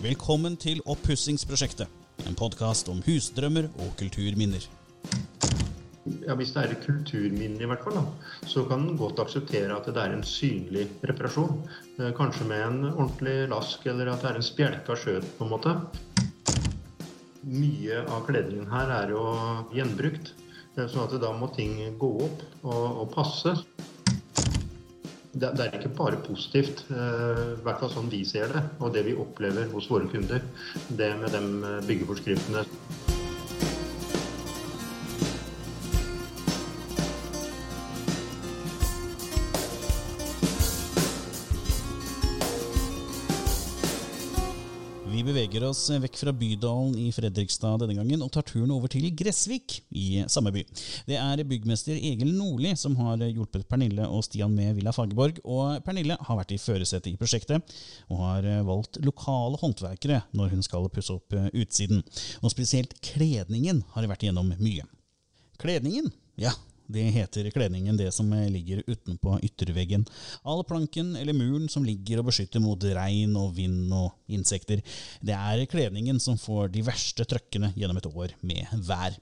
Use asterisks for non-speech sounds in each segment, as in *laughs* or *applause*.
Velkommen til Oppussingsprosjektet, en podkast om husdrømmer og kulturminner. Ja, Hvis det er et kulturminne, i hvert fall, da, så kan en godt akseptere at det er en synlig reparasjon. Eh, Kanskje med en ordentlig lask, eller at det er en spjelka skjøt, på en måte. Mye av kledningen her er jo gjenbrukt, sånn at da må ting gå opp og, og passe. Det, er ikke bare positivt, eh, i hvert fall sånn vi ser det, og det vi opplever hos våre kunder, det med de eh, byggeforskriftene. Beveger oss vekk fra bydalen i Fredrikstad denne gangen og tar turen over til Gressvik i samme by. Det er byggmester Egil Nordli som har hjulpet Pernille og Stian med Villa Fagerborg. Og Pernille har vært i førersetet i prosjektet og har valgt lokale håndverkere når hun skal pusse opp utsiden. Og spesielt kledningen har vært igjennom mye. Kledningen? Ja, det heter kledningen det som ligger utenpå ytterveggen. All planken eller muren som ligger og beskytter mot regn og vind og insekter. Det er kledningen som får de verste trøkkene gjennom et år med vær.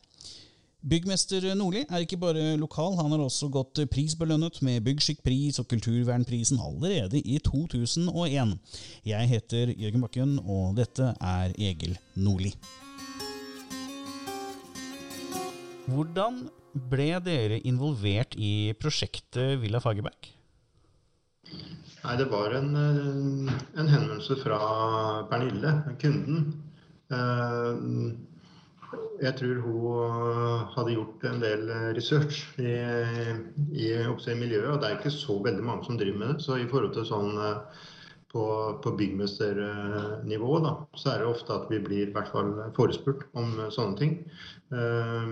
Byggmester Nordli er ikke bare lokal, han har også gått prisbelønnet med Byggskikkpris og Kulturvernprisen allerede i 2001. Jeg heter Jørgen Bakken, og dette er Egil Nordli. Hvordan ble dere involvert i prosjektet Villa Fagerberg? Nei, det var en, eh, en henvendelse fra Pernille, kunden. Eh, Jeg tror hun hadde gjort en del research i, i, i miljøet, og det er ikke så veldig mange som driver med det. Så i forhold til sånn eh, på, på byggmesternivå, da, så er det ofte at vi blir i hvert fall forespurt om sånne ting. Eh,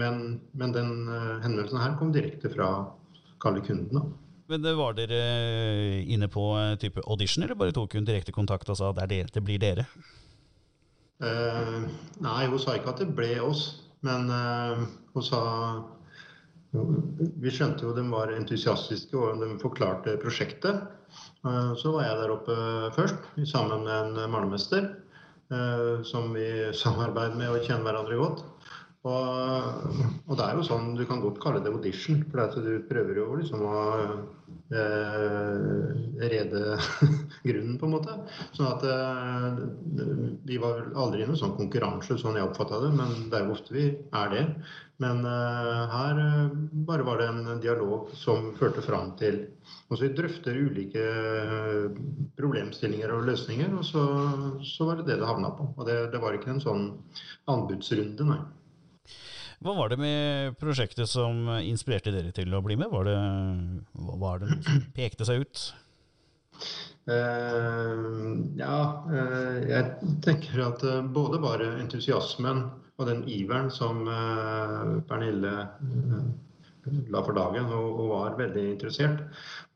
Men, men den eh, henvendelsen her kom direkte fra kalle kunden. da. Men Var dere inne på eh, type audition, eller bare tok hun direkte kontakt og sa er det, det blir dere? Uh, nei, hun sa ikke at det ble oss, men uh, hun sa Vi skjønte jo de var entusiastiske og de forklarte prosjektet. Eh, så var jeg der oppe først sammen med en malermester eh, som vi *laughs* samarbeider med og kjenner hverandre godt. Og, og det er jo sånn, Du kan godt kalle det audition, for at du prøver jo liksom å eh, rede *laughs* grunnen, på en måte. Sånn at eh, Vi var aldri i noen sånn konkurranse, sånn jeg oppfatta det, men det er jo ofte vi er det. Men eh, her eh, bare var det en dialog som førte fram til og så Vi drøfter ulike eh, problemstillinger og løsninger, og så, så var det det det havna på. Og det, det var ikke en sånn anbudsrunde, nei. Hva var det med prosjektet som inspirerte dere til å bli med? Var det, var det som pekte seg ut? Uh, ja, uh, jeg tenker at eh, både bare entusiasmen og den iveren som uh, Pernille la for dagen, og, og var veldig interessert.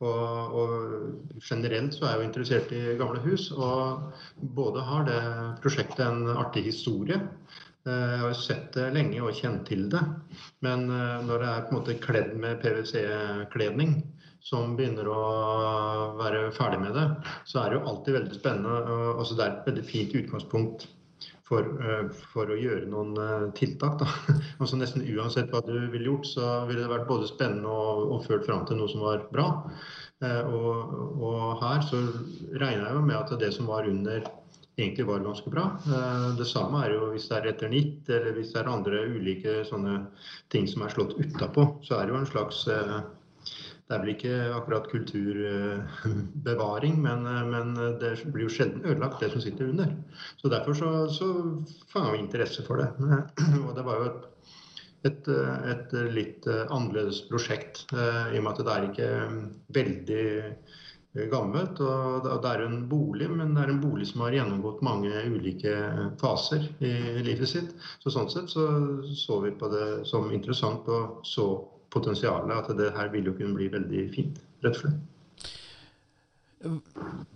Og, og generelt så er jeg jo interessert i gamle hus, og både har det prosjektet en artig historie. Eh, Jeg har sett det lenge og kjent til det. Men eh, når det er på en måte kledd med PwC-kledning, som begynner å være ferdig med det, så er det jo alltid veldig spennende. Altså det er et veldig fint utgangspunkt for, eh, for å gjøre noen tiltak. Da. *laughs* Altså Nesten uansett hva du ville gjort, så ville det vært både spennende og, og ført fram til noe som var bra. Og, og her så regner jeg jo med at det som var under egentlig var ganske bra. Eh, Det samme er jo hvis det er eternitt, eller hvis det er andre ulike sånne ting som er slått utapå. Så er det jo en slags eh, Det er vel ikke akkurat kulturbevaring, *laughs* men, eh, men det blir jo sjelden ødelagt, det som sitter under. Så derfor så, så fanga vi interesse for det. *clears throat* Og det var jo et et, et litt annerledes prosjekt, i og med at det er ikke veldig gammelt. og Det er en bolig, men det er en bolig som har gjennomgått mange ulike faser i livet sitt. Så Sånn sett så, så vi på det som interessant og så potensialet. At det her vil jo kunne bli veldig fint, rett og slett.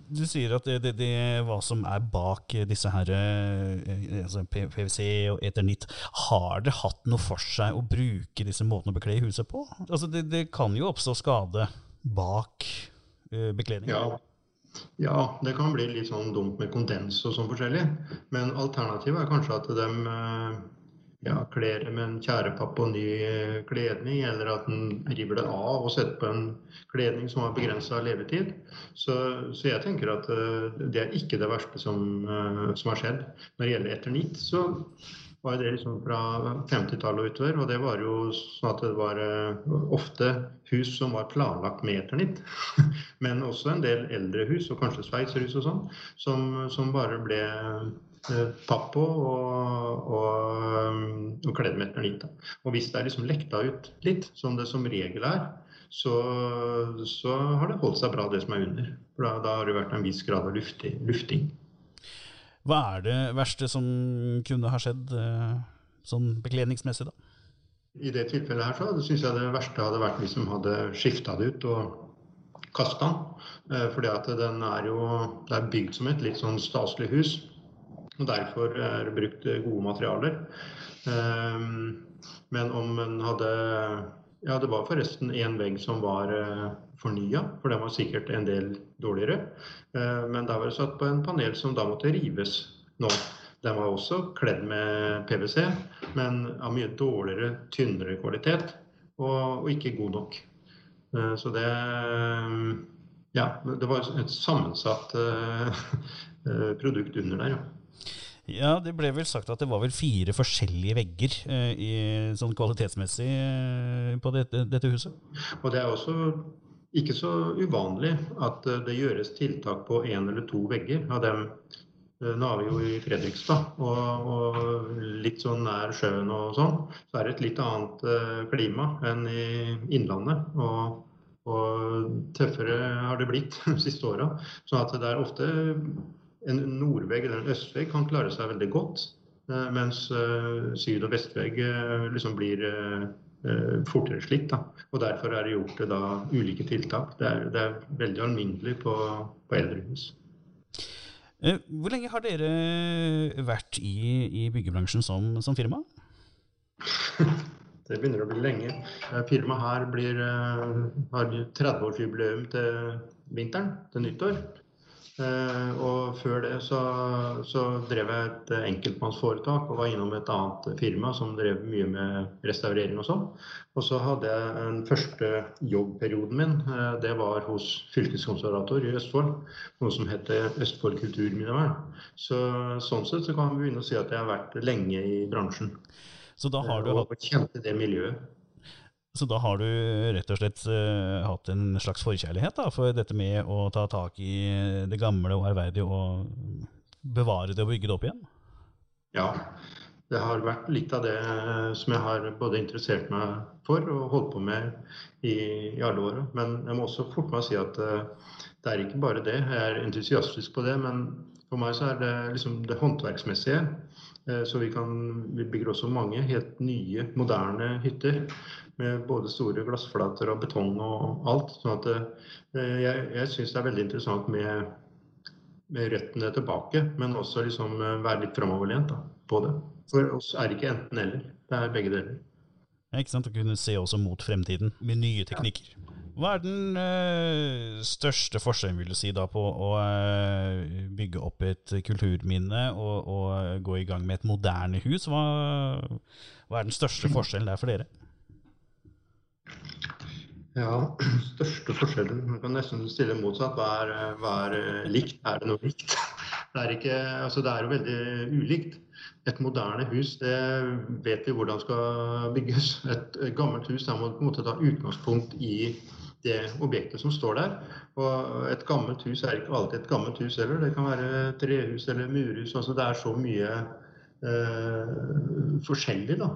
Du sier at det, det, det hva som er bak disse her eh, altså PwC og Eternit, har det hatt noe for seg å bruke disse måtene å bekle huset på? Altså det, det kan jo oppstå skade bak eh, bekledningen? Ja, Ja, det kan bli litt sånn dumt med kondens og sånn forskjellig. Men alternativet er kanskje at de ja, kler med en tjærepapp og ny kledning, eller at en river det av og setter på en kledning som har begrensa levetid. Så, så, jeg tenker at det er ikke det verste som, som har skjedd. Når det gjelder eternitt, så var det liksom fra 50-tallet og utover. Og det var jo sånn at det var uh, ofte hus som var planlagt med eternitt. *laughs* Men også en del eldre hus, og kanskje sveitserhus og sånn, som, som, bare ble tatt på og, og, og kledd med eternitt. Og hvis det er liksom lekta ut litt, som det som regel er, så, så har det holdt seg bra, det som er under. For da, da har det vært en viss grad av lufting. Hva er det verste som kunne ha skjedd eh, sånn bekledningsmessig, da? I det tilfellet her så syns jeg det verste hadde vært hvis de hadde skifta det ut og kasta den. Eh, fordi at den er jo det er bygd som et litt sånn staselig hus. Og derfor er det brukt gode materialer. Eh, men om en hadde Ja, det var forresten én vegg som var fornya, for den var sikkert en del dårligere. Eh, men da var det satt på en panel som da måtte rives nå. Den var også kledd med PwC, men av mye dårligere, tynnere kvalitet. Og, og ikke god nok. Eh, så det Ja, det var et sammensatt eh, *laughs* produkt under der, ja. Ja, det ble vel sagt at det var vel fire forskjellige vegger eh, i, sånn kvalitetsmessig eh, på dette, dette, huset? Og det er også ikke så uvanlig at eh, det gjøres tiltak på én eller to vegger av dem. Eh, nå er vi jo i Fredrikstad, og, og, litt sånn nær sjøen og sånn. Så er det et litt annet eh, klima enn i Innlandet. Og, og tøffere har det blitt *laughs* de siste åra. Så at det er ofte en nordvegg eller en østvegg kan klare seg veldig godt. Mens syd- og vestvegg liksom blir Eh, fortere slitt. Da. Og Derfor er det gjort da, ulike tiltak. Det er, det er veldig alminnelig på, på eldrehus. Eh, hvor lenge har dere vært i, i byggebransjen som, som, firma? *laughs* det begynner å bli lenge. Eh, firmaet her blir, har 30-årsjubileum til vinteren, til nyttår. Eh, og før det så, så, drev jeg et enkeltmannsforetak og var innom et annet firma som drev mye med restaurering og sånn. Og så hadde jeg den første jobbperioden min. Eh, det var hos fylkeskonservator i Østfold. Noe som heter Østfold kulturminnevern. Så, sånn sett så kan vi begynne å si at jeg har vært lenge i bransjen. Så da har du eh, hatt... Og kjente det miljøet. Så da har du rett og slett uh, hatt en slags forkjærlighet da, for dette med å ta tak i det gamle og ærverdige og bevare det og bygge det opp igjen? Ja, det har vært litt av det som jeg har både interessert meg for og holdt på med i, i alle åra. Men jeg må også fort meg si at uh, det er ikke bare det. Jeg er entusiastisk på det. Men for meg så er det liksom det håndverksmessige. Så vi, kan, vi bygger også mange helt nye, moderne hytter med både store glassflater og betong og alt. sånn at eh, jeg, jeg syns det er veldig interessant med, med, røttene tilbake, men også liksom eh, være litt framoverlent på det. For oss er det ikke enten-eller, det er begge deler. Ja, ikke sant, Å kunne se også mot fremtiden med nye teknikker. Ja. Hva er den ø, største forskjellen vil du si, da, på å ø, bygge opp et kulturminne og, og, gå i gang med et moderne hus? Hva, hva er den største *clears throat* forskjellen der for dere? Ja, *clears throat* største forskjellen Man kan nesten stille motsatt. Hva er, hva er eh, likt? Er det noe likt? *laughs* Det er, ikke, altså det er jo veldig ulikt. Et moderne hus det vet vi hvordan skal bygges. Et gammelt hus der må på en måte ta utgangspunkt i det objektet som står der. Og et gammelt hus er ikke alltid et gammelt hus heller. Det kan være trehus eller murhus. Altså det er så mye eh, forskjellig, da.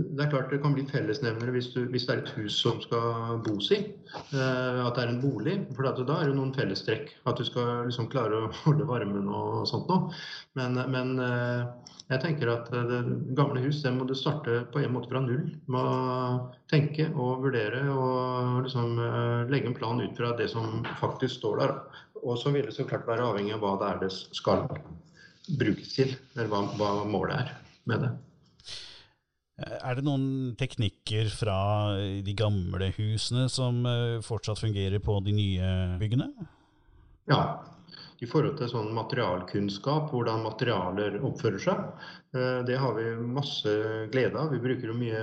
Det er klart det kan bli fellesnevnere hvis, hvis, det er et hus som skal bos i. Eh, at det er en bolig. For da er det noen fellestrekk. At du skal liksom klare å *laughs* holde varmen og sånt noe. Men, men eh, jeg tenker at det gamle hus det må du starte på en måte fra null. Med å tenke og vurdere og liksom eh, legge en plan ut fra det som faktisk står der. Og så vil det så klart være avhengig av hva det er det skal brukes til. Eller hva, hva målet er med det. Er det noen teknikker fra de gamle husene som eh, fortsatt fungerer på de nye byggene? ja, i forhold til sånn materialkunnskap, hvordan materialer oppfører seg. Eh, det har vi masse glede av. Vi bruker jo mye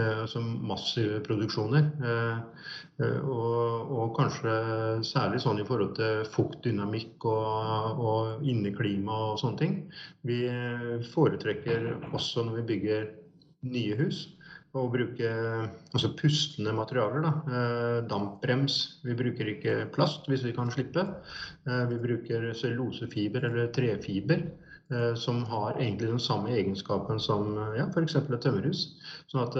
altså massive produksjoner. Eh, og, og, kanskje særlig sånn i forhold til fuktdynamikk og, og inneklima og sånne ting. Vi foretrekker også når vi bygger nye hus å bruke altså pustende materialer. Da. Eh, dampbrems. Vi bruker ikke plast hvis vi kan slippe. Eh, vi bruker cellulosefiber eller trefiber. Eh, som har egentlig den samme egenskapen som ja, f.eks. et tømmerhus. Sånn at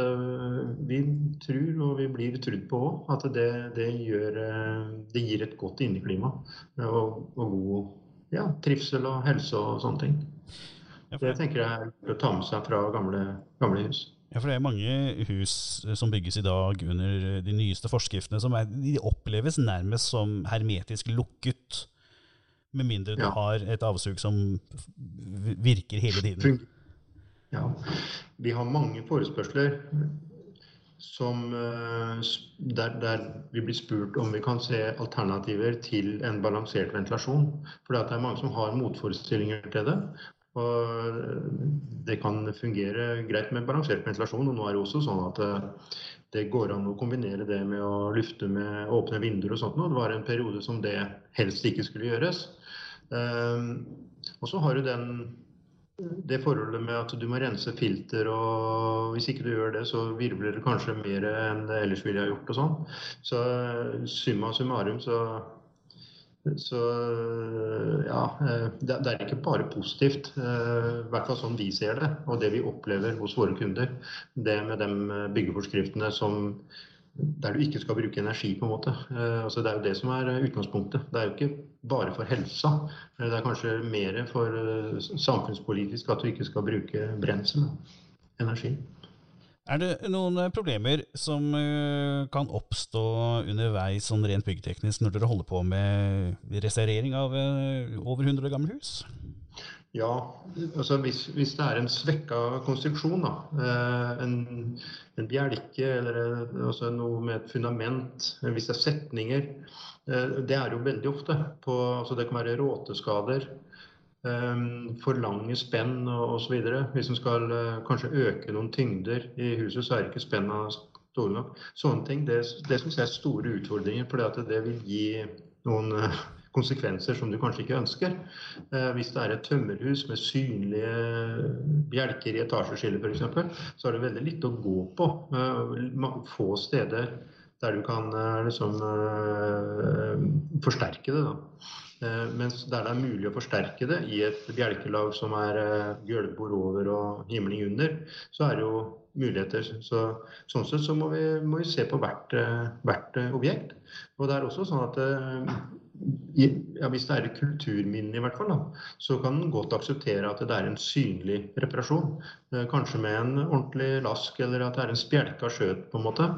vi tror, og vi blir trodd på òg, at det, det, gjør, det, gir et godt inneklima. Og, og god ja, trivsel og helse og sånne ting. Det tenker jeg er å ta med seg fra gamle, gamle hus. Ja, for det er mange hus som bygges i dag under de nyeste forskriftene som er, de oppleves nærmest som hermetisk lukket. Med mindre du ja. har et avsug som virker hele tiden. Ja. Vi har mange forespørsler som, eh, der, der, vi blir spurt om vi kan se alternativer til en balansert ventilasjon. For det er mange som har motforestillinger til det. Og det kan fungere greit med balansert ventilasjon. Og nå er det også sånn at eh, det går an å kombinere det med å lufte med åpne vinduer og sånt. Og det var en periode som det helst ikke skulle gjøres. Ehm, og så har du den, det forholdet med at du må rense filter, og hvis ikke du gjør det, så virvler det kanskje mer enn det ellers ville ha gjort og sånn. Så summa summarum så så ja, eh, det er ikke bare positivt. Eh, I hvert fall sånn vi ser det, og det vi opplever hos våre kunder. Det med de eh, byggeforskriftene som, der du ikke skal bruke energi, på en måte. Altså, det er jo det som er utgangspunktet. Det er jo ikke bare for helsa. Det er kanskje mer for samfunnspolitisk at du ikke skal bruke brensel, energi. Er det noen eh, problemer som eh, kan oppstå underveis sånn rent byggteknisk når dere holder på med restaurering av eh, over 100 år gamle hus? Ja, altså hvis, hvis, det er en svekka konstruksjon, da, en, en bjelke eller altså noe med et fundament, hvis det er setninger Det er jo veldig ofte. På, altså det kan være råteskader. For lange spenn osv. Hvis en skal eh, kanskje øke noen tyngder i huset, så er ikke spenna store nok. Sånne ting det, det syns jeg er store utfordringer, for det vil gi noen eh, konsekvenser som du kanskje ikke ønsker. Eh, hvis det er et tømmerhus med synlige bjelker i etasjeskillet f.eks., så er det veldig litt å gå på. Få steder der du kan liksom forsterke det. da. Eh, mens der det er mulig å forsterke det i et bjelkelag som er eh, gulvbord over og himling under, så er det jo muligheter. Så, sånn sett så må vi, må vi se på hvert, eh, hvert, objekt. Og det er også sånn at ja, hvis det er et kulturminne, i hvert fall, da, så kan en godt akseptere at det er en synlig reparasjon. Kanskje med en ordentlig lask, eller at det er en spjelka skjøt, på en måte.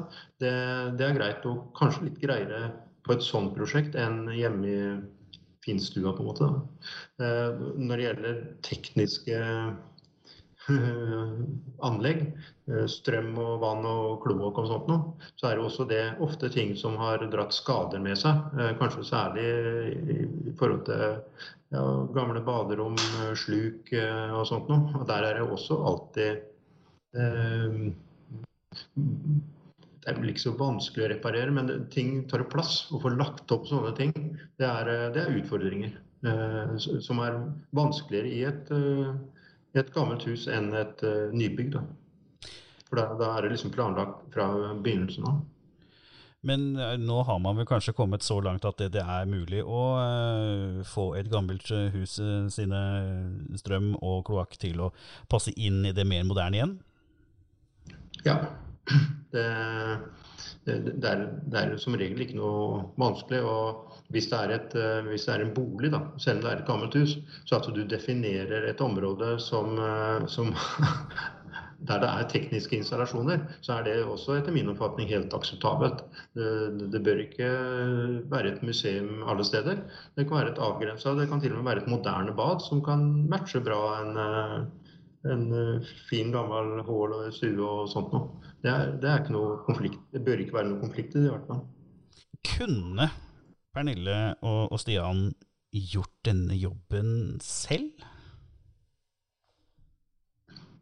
Det, det er greit, og kanskje litt greiere på et sånt prosjekt enn hjemme i finstua, på en måte. Da. når det gjelder tekniske anlegg, eh, strøm og vann og kloakk og sånt noe, så er det også det ofte ting som har dratt skader med seg. Eh, kanskje særlig i forhold til ja, gamle baderom, sluk og sånt noe. Og der er det også alltid eh, det er ikke så vanskelig å reparere, men ting tar plass. Å få lagt opp sånne ting, det er, eh, det er utfordringer. Eh, som er vanskeligere i et, eh, et, gammelt hus enn et uh, nybygg. Da. For da, da, er det liksom planlagt fra begynnelsen av. Men eh, nå har man vel kanskje kommet så langt at det, det er mulig å uh, få et gammelt hus sine strøm og kloakk til å passe inn i det mer moderne igjen? Ja, *clears throat* det, det, er, det, er, som regel ikke noe vanskelig. og Hvis det er, et, eh, hvis det er en bolig, da, selv om det er et gammelt hus, så at du definerer et område som, eh, som *laughs* der det er tekniske installasjoner, så er det også etter min oppfatning helt akseptabelt. Det, det, bør ikke være et museum alle steder. Det kan være et avgrensa, det kan til og med være et moderne bad som kan matche bra en, eh, en fin, gammel hål og stue og sånt noe. Det det er, ikke noe konflikt. Det bør ikke være noe konflikt i det, i hvert fall. Kunne Pernille og, og Stian gjort denne jobben selv?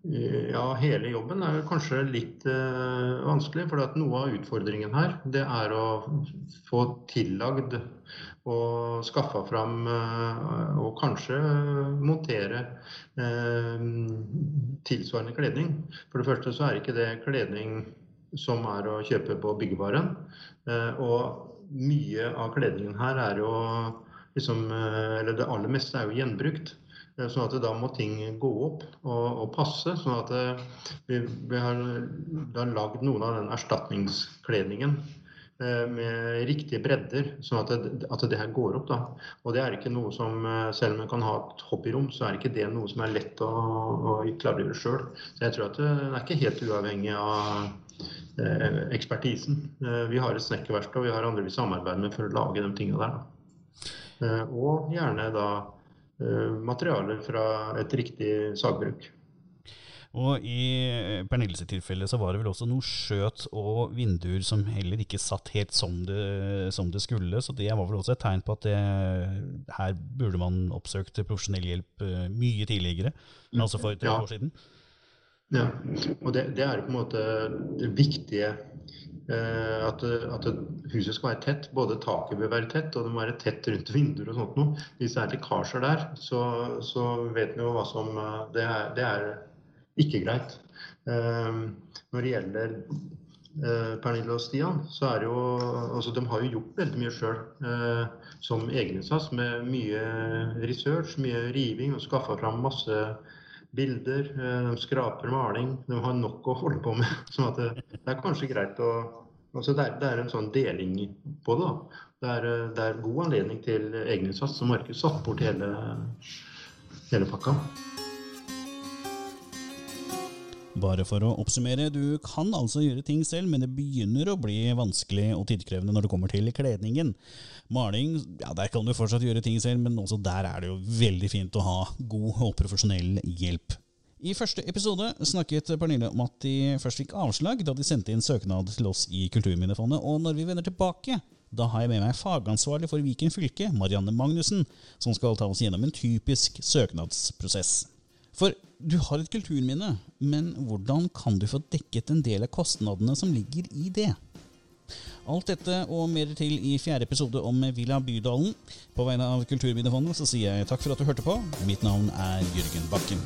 Ja, hele jobben er kanskje litt uh, vanskelig. For noe av utfordringen her, det er å få tillagd og skaffa fram uh, og kanskje montere uh, tilsvarende kledning. For det første så er ikke det kledning som er å kjøpe på byggevaren. og mye av kledningen her er jo liksom Eller det aller meste er jo gjenbrukt. Eh, sånn at da må ting gå opp og, og passe. sånn at eh, vi, vi har da lagd noen av den erstatningskledningen eh, med riktige bredder, sånn at det, at det, her går opp. da. Og det er ikke noe som, Selv om man kan ha et hobbyrom, så er ikke det noe som er lett å, å klargjøre sjøl. Jeg tror at det er ikke helt uavhengig av eh, ekspertisen. Eh, vi har et snekkerverksted, og vi har andre vi samarbeider med for å lage de tingene der. Eh, og gjerne da Eh, materialer fra et riktig sagbruk. Og I eh, Pernilles tilfelle så var det vel også noe skjøt og vinduer som heller ikke satt helt som det, som det skulle. Så det var vel også et tegn på at det, her burde man oppsøkt profesjonell hjelp eh, mye tidligere. Altså for tre ja. år siden. Ja, og det, det, er på en måte det viktige Eh, at, at, huset skal være tett. Både taket bør være tett, og det må være tett rundt vinduer og sånt noe. Hvis det er lekkasjer der, så, så vet vi jo hva som eh, Det er, det er ikke greit. Eh, når det gjelder Pernille og Stian, så er det jo altså De har jo gjort veldig mye sjøl eh, som egeninnsats, med mye research, mye riving, og skaffa fram masse bilder, eh, de skraper maling. De har nok å holde på med. *laughs* sånn at det, det er kanskje greit å altså det, er, det er en sånn deling på det. da. Det er, eh, det er god anledning til egeninnsats, så Markus satt bort hele, hele pakka. Bare for å oppsummere, du kan altså gjøre ting selv, men det begynner å bli vanskelig og tidkrevende når det kommer til kledningen. Maling, ja der kan du fortsatt gjøre ting selv, men også der er det jo veldig fint å ha god og profesjonell hjelp. I første episode snakket Pernille om at de først fikk avslag da de sendte inn søknad til oss i Kulturminnefondet, og når vi vender tilbake, da har jeg med meg fagansvarlig for Viken fylke, Marianne Magnussen, som skal ta oss gjennom en typisk søknadsprosess. For du har et kulturminne, men hvordan kan du få dekket en del av kostnadene som ligger i det? Alt dette og mer til i fjerde episode om Villa Bydalen. På vegne av Kulturminnefondet så sier jeg takk for at du hørte på. Mitt navn er Jørgen Bakken.